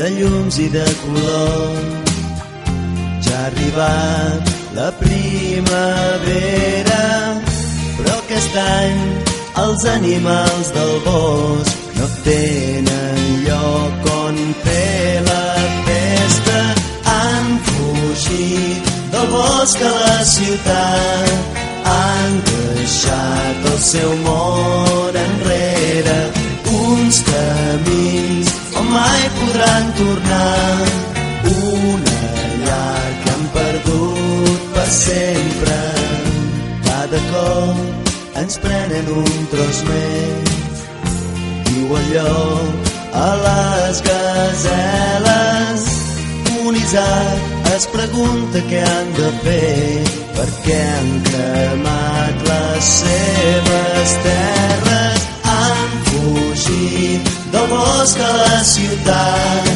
de llums i de colors ja ha arribat la primavera però aquest any els animals del bosc no tenen lloc on fer la festa. Han fugit del bosc a la ciutat han deixat el seu món enrere uns camins mai podran tornar. Una llar que han perdut per sempre. Cada cop ens prenen un tros més. Diu allò a les gazeles un Isaac es pregunta què han de fer. Perquè han cremat les seves terres? Han fugit del bosc a la ciutat.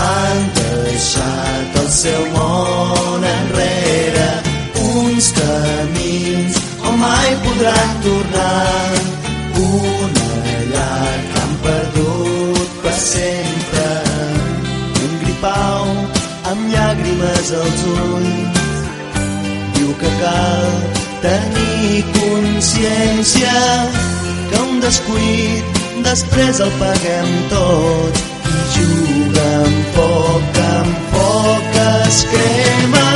Han deixat el seu món enrere uns camins on mai podran tornar. Una llar que han perdut per sempre. Un gripau amb llàgrimes als ulls. Diu que cal tenir consciència que un descuit després el paguem tot. I juga amb foc, amb foc es crema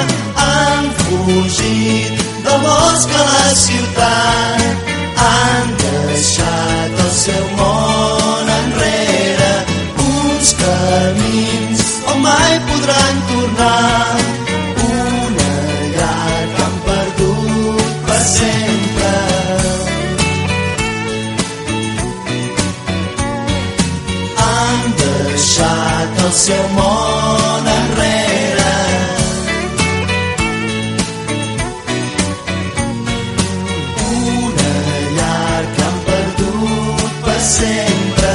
han fugit del bosc a la ciutat. Han deixat el seu món seu món enrere una llar que han perdut per sempre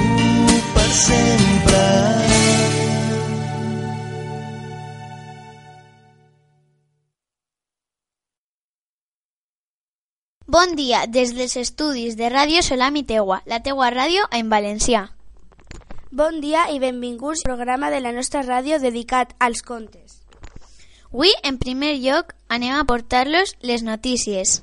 uh, per sempre Bon dia, des dels estudis de Ràdio Solam i Teua, la teua ràdio en valencià. Bon dia i benvinguts al programa de la nostra ràdio dedicat als contes. Avui, en primer lloc, anem a portar-los les notícies.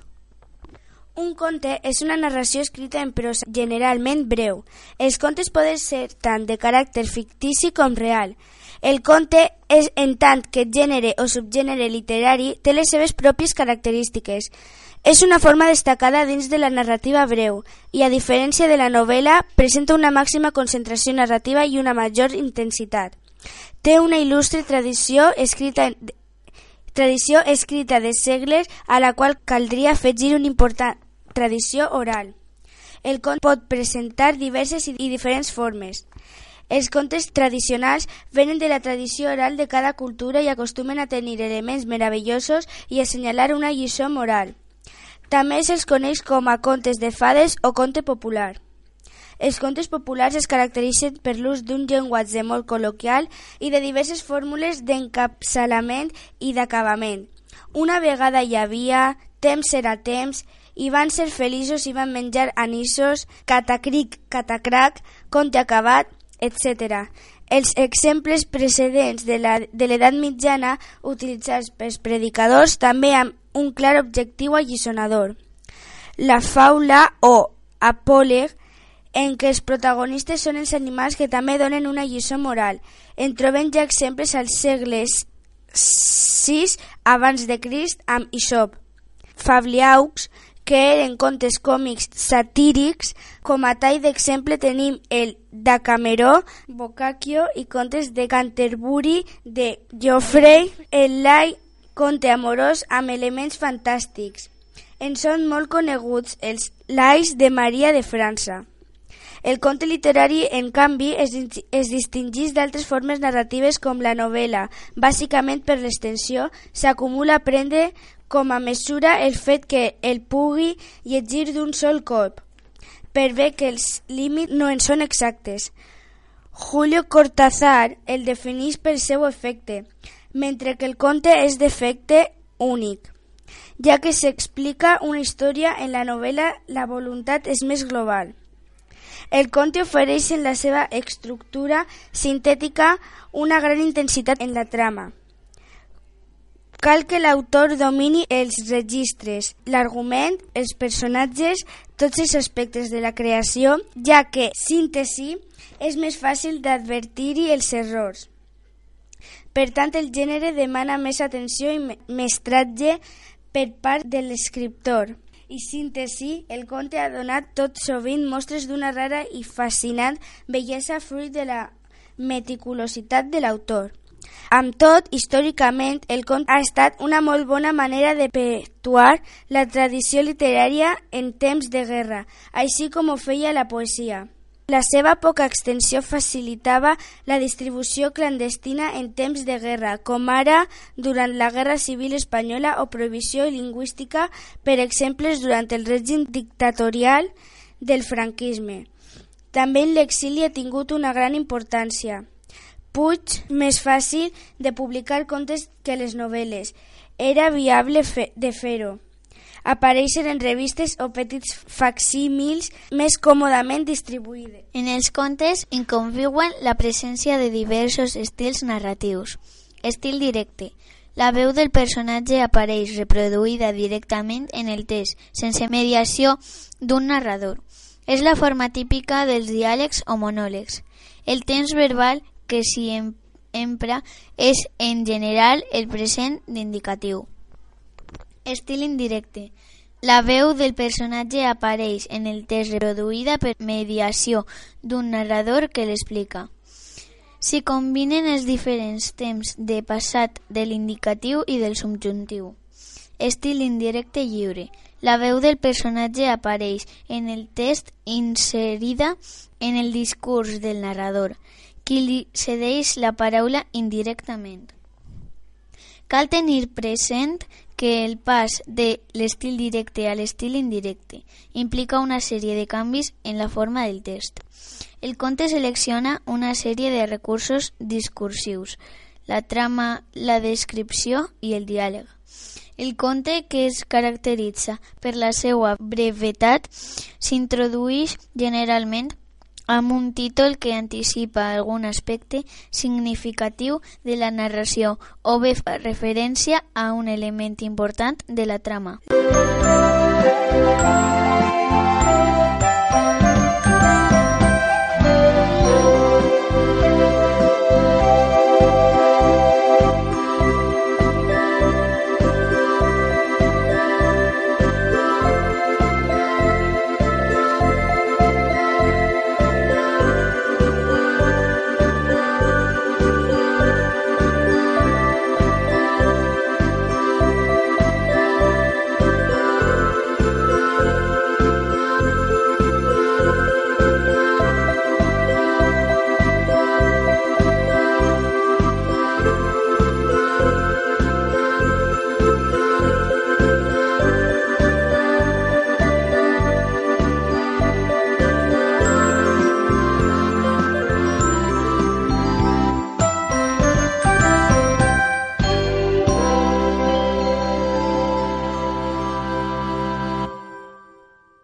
Un conte és una narració escrita en prosa generalment breu. Els contes poden ser tant de caràcter fictici com real. El conte, és, en tant que gènere o subgènere literari, té les seves pròpies característiques. És una forma destacada dins de la narrativa breu i, a diferència de la novel·la, presenta una màxima concentració narrativa i una major intensitat. Té una il·lustre tradició escrita tradició escrita de segles a la qual caldria afegir una important tradició oral. El conte pot presentar diverses i diferents formes. Els contes tradicionals venen de la tradició oral de cada cultura i acostumen a tenir elements meravellosos i assenyalar una lliçó moral. També se'ls coneix com a contes de fades o conte popular. Els contes populars es caracteritzen per l'ús d'un llenguatge molt col·loquial i de diverses fórmules d'encapçalament i d'acabament. Una vegada hi havia, temps era temps, i van ser feliços i van menjar anissos, catacric, catacrac, conte acabat, etc. Els exemples precedents de l'edat mitjana utilitzats pels predicadors també amb un clar objectiu allisonador. La faula o apòleg en què els protagonistes són els animals que també donen una lliçó moral. En trobem ja exemples als segles 6 abans de Crist amb Isop, Fabliaux, que eren contes còmics satírics. Com a tall d'exemple tenim el Dacameró, Boccaccio i contes de Canterbury de Geoffrey, el Lai, conte amorós amb elements fantàstics. En són molt coneguts els Lais de Maria de França. El conte literari, en canvi, es, es distingeix d'altres formes narratives com la novel·la. Bàsicament per l'extensió, s'acumula prendre com a mesura el fet que el pugui llegir d'un sol cop, per bé que els límits no en són exactes. Julio Cortázar el defineix per seu efecte, mentre que el conte és d'efecte únic. Ja que s'explica una història en la novel·la, la voluntat és més global. El conte ofereix en la seva estructura sintètica una gran intensitat en la trama. Cal que l'autor domini els registres, l'argument, els personatges, tots els aspectes de la creació, ja que síntesi és més fàcil d'advertir-hi els errors. Per tant, el gènere demana més atenció i mestratge per part de l'escriptor i síntesi, el conte ha donat tot sovint mostres d'una rara i fascinant bellesa fruit de la meticulositat de l'autor. Amb tot, històricament, el conte ha estat una molt bona manera de perpetuar la tradició literària en temps de guerra, així com ho feia la poesia. La seva poca extensió facilitava la distribució clandestina en temps de guerra, com ara durant la Guerra Civil Espanyola o prohibició lingüística, per exemples, durant el règim dictatorial del franquisme. També l'exili ha tingut una gran importància. Puig, més fàcil de publicar contes que les novel·les. Era viable fe de fer-ho apareixen en revistes o petits facsímils més còmodament distribuïdes. En els contes inconviuen la presència de diversos estils narratius. Estil directe. La veu del personatge apareix reproduïda directament en el text, sense mediació d'un narrador. És la forma típica dels diàlegs o monòlegs. El temps verbal que s'hi empra és, en general, el present d'indicatiu. Estil indirecte. La veu del personatge apareix en el text reproduïda per mediació d'un narrador que l'explica. S'hi combinen els diferents temps de passat de l'indicatiu i del subjuntiu. Estil indirecte lliure. La veu del personatge apareix en el text inserida en el discurs del narrador, qui li cedeix la paraula indirectament. Cal tenir present que el pas de l'estil directe a l'estil indirecte implica una sèrie de canvis en la forma del text. El conte selecciona una sèrie de recursos discursius, la trama, la descripció i el diàleg. El conte, que es caracteritza per la seva brevetat, s'introdueix generalment amb un títol que anticipa algun aspecte significatiu de la narració o bé fa referència a un element important de la trama.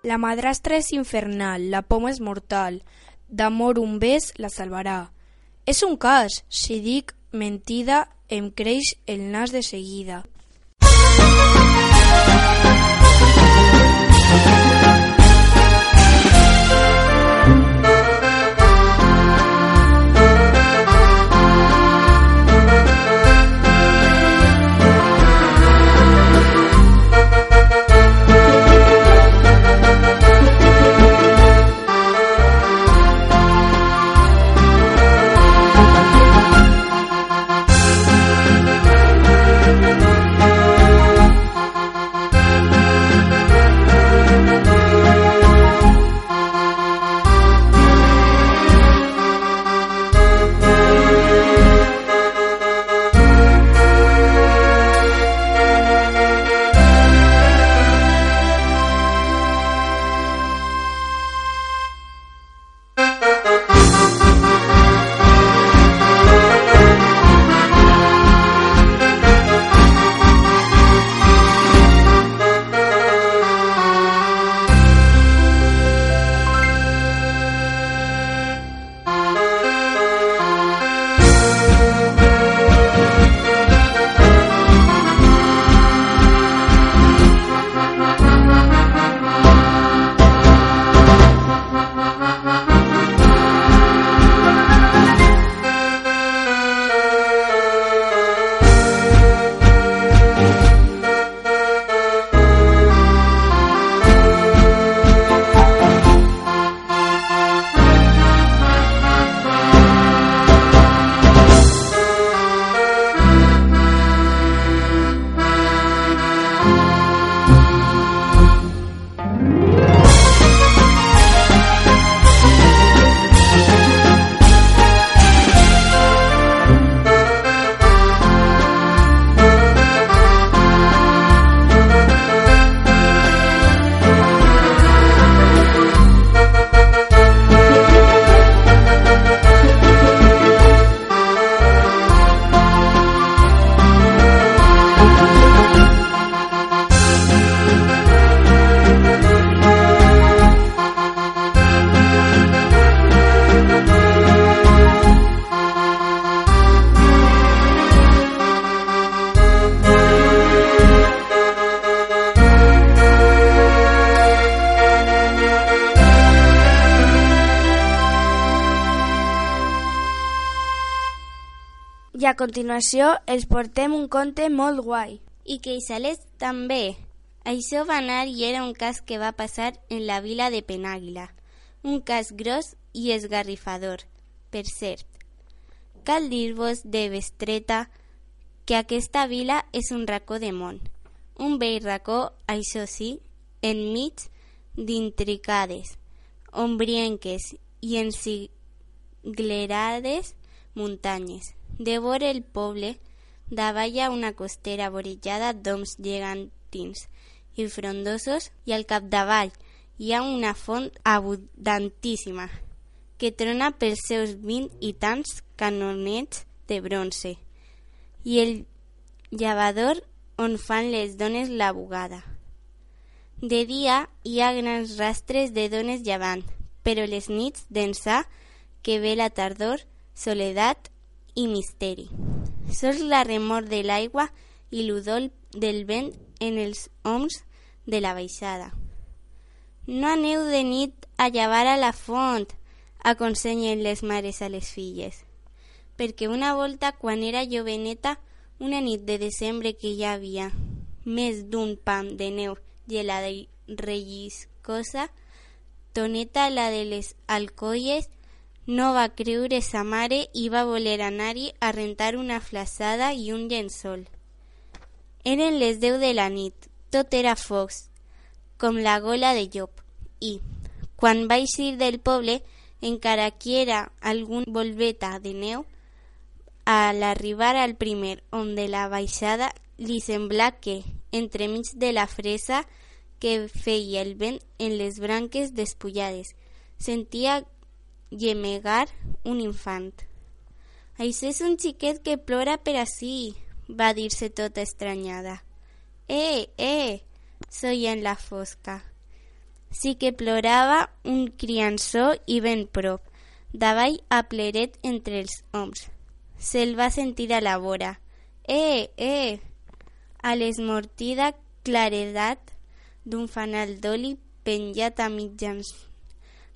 La madrastra és infernal, la poma és mortal, d'amor un bes la salvarà. És un cas, si dic mentida, em creix el nas de seguida. Continuació els portem un conte molt guai. I que Isalés també. Això va anar i era un cas que va passar en la vila de Penàguila. Un cas gros i esgarrifador, per cert. Cal dir-vos de bestreta que aquesta vila és un racó de món. Un vell racó, això sí, enmig d'intricades, ombrienques i ensiglerades muntanyes. De vora el poble, davalla una costera vorejada d'oms gegantins i frondosos i al capdavall hi ha una font abundantíssima que trona pels seus vint i tants canonets de bronze i el llavador on fan les dones la bugada. De dia hi ha grans rastres de dones llevant, però les nits d'ençà que ve la tardor, soledat i misteri. Sols la remor de l'aigua i l'udol del vent en els oms de la baixada. No aneu de nit a llevar a la font, aconsellen les mares a les filles, perquè una volta, quan era joveneta, una nit de desembre que hi havia més d'un pam de neu gelada i relliscosa, Toneta, la de les alcolles, no va creure sa mare i va voler anar-hi a rentar una flaçada i un llençol. Eren les deu de la nit, tot era focs, com la gola de llop, i, quan va eixir del poble, encara que era algun volveta de neu, a l'arribar al primer on de la baixada li semblà que, entremig de la fresa que feia el vent en les branques despullades, sentia gemegar un infant. Això és un xiquet que plora per ací, va dir-se tota estranyada. Eh, eh, soia en la fosca. Sí que plorava un criançó i ben prop, davall a pleret entre els oms. Se'l va sentir a la vora. Eh, eh! A l'esmortida claredat d'un fanal d'oli penjat a mitjans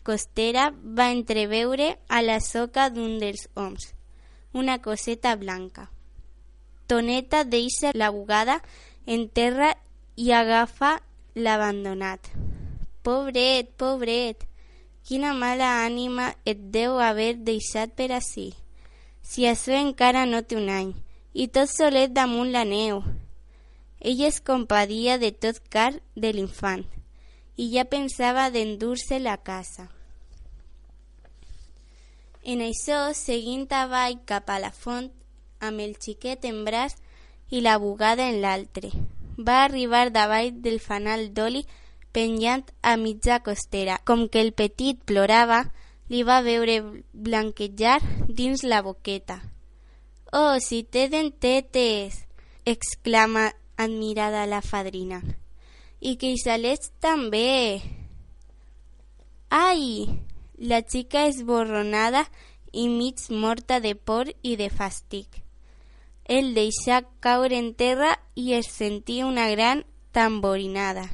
costera va entreveure a la soca d'un dels oms una coseta blanca. Toneta deixa la bugada en terra i agafa l'abandonat. Pobret, pobret, quina mala ànima et deu haver deixat per ací. Si això encara no té un any, i tot solet damunt la neu. Ell es compadia de tot car de l'infant, i ja pensava d'endur-se la casa. En això, seguint avall cap a la font, amb el xiquet en braç i la bugada en l'altre, va arribar davall del fanal d'oli penjant a mitja costera. Com que el petit plorava, li va veure blanquejar dins la boqueta. «Oh, si té dentetes!» exclama admirada la fadrina. «I que xalets també!» «Ai!» La xica esborronada i mig morta de por i de fàstic. El deixà caure en terra i es una gran tamborinada.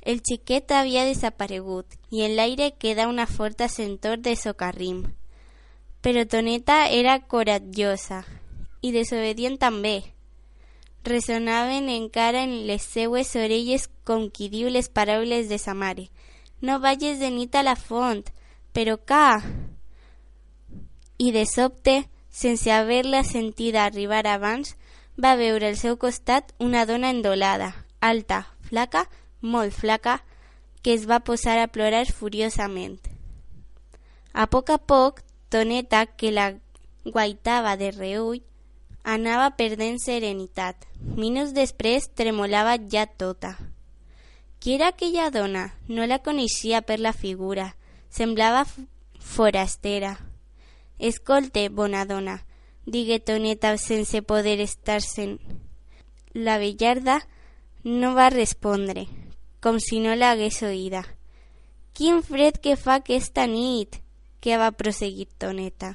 El xiquet havia desaparegut i en l'aire queda una forta sentor de socarrim. Però Toneta era coratjosa i desobedient també. Resonaven encara en les seues orelles com paraules de sa mare. No vagis de nit a la font, però ca... I de sobte, sense haver-la sentida arribar abans, va veure al seu costat una dona endolada, alta, flaca, molt flaca, que es va posar a plorar furiosament. A poc a poc, Toneta, que la guaitava de reull, anava perdent serenitat. Minuts després tremolava ja tota. Qui era aquella dona? No la coneixia per la figura. Semblava forastera. Escolte, bona dona, digué Toneta sense poder estar-se'n. La vellarda no va respondre, com si no l'hagués oïda. Quin fred que fa aquesta nit, que va proseguir Toneta.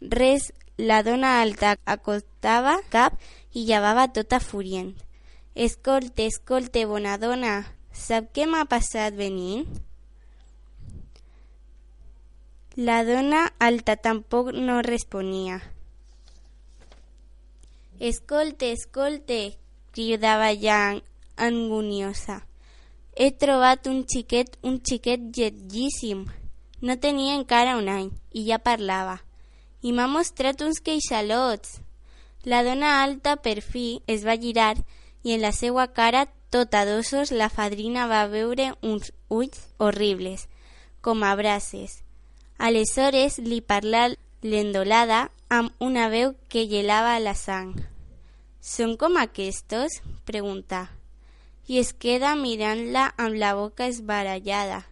Res, la dona alta acostava cap i llevava tota furient. Escolte, escolte, bona dona, sap què m'ha passat venint? La dona alta tampoc no responia. Escolte, escolte, cridava ja anguniosa. He trobat un xiquet, un xiquet lletgíssim. No tenia encara un any i ja parlava. I m'ha mostrat uns queixalots. La dona alta per fi es va girar i en la seva cara tota d'ossos la fadrina va veure uns ulls horribles, com a braces. Aleshores li parlà l'endolada amb una veu que gelava la sang. «Són com aquestos?» preguntà. I es queda mirant-la amb la boca esbarallada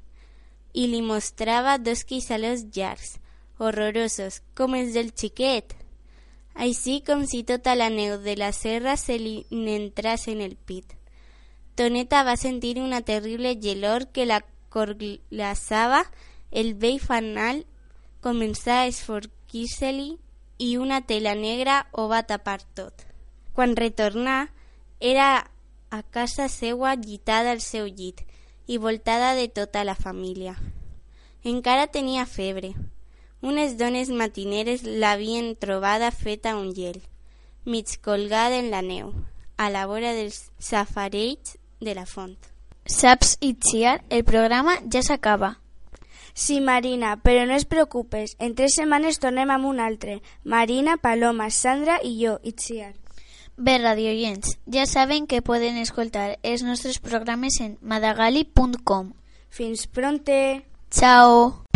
i li mostrava dos queixalos llargs, horrorosos, com els del xiquet. Així com si tota la neu de la serra se li n'entràs en el pit. Toneta va sentir una terrible gelor que la corglaçava, el vell fanal començà a esforquir-se-li i una tela negra ho va tapar tot. Quan retornà, era a casa seua llitada al seu llit i voltada de tota la família. Encara tenia febre. Unes dones matineres l'havien trobada feta un gel, mig colgada en la neu, a la vora dels safareig de la font. Saps, Itziar, el programa ja s'acaba. Sí, Marina, però no es preocupes. En tres setmanes tornem amb un altre. Marina, Paloma, Sandra i jo, Itziar. Bé, radioients, ja saben que poden escoltar els nostres programes en madagali.com. Fins pronte! Ciao!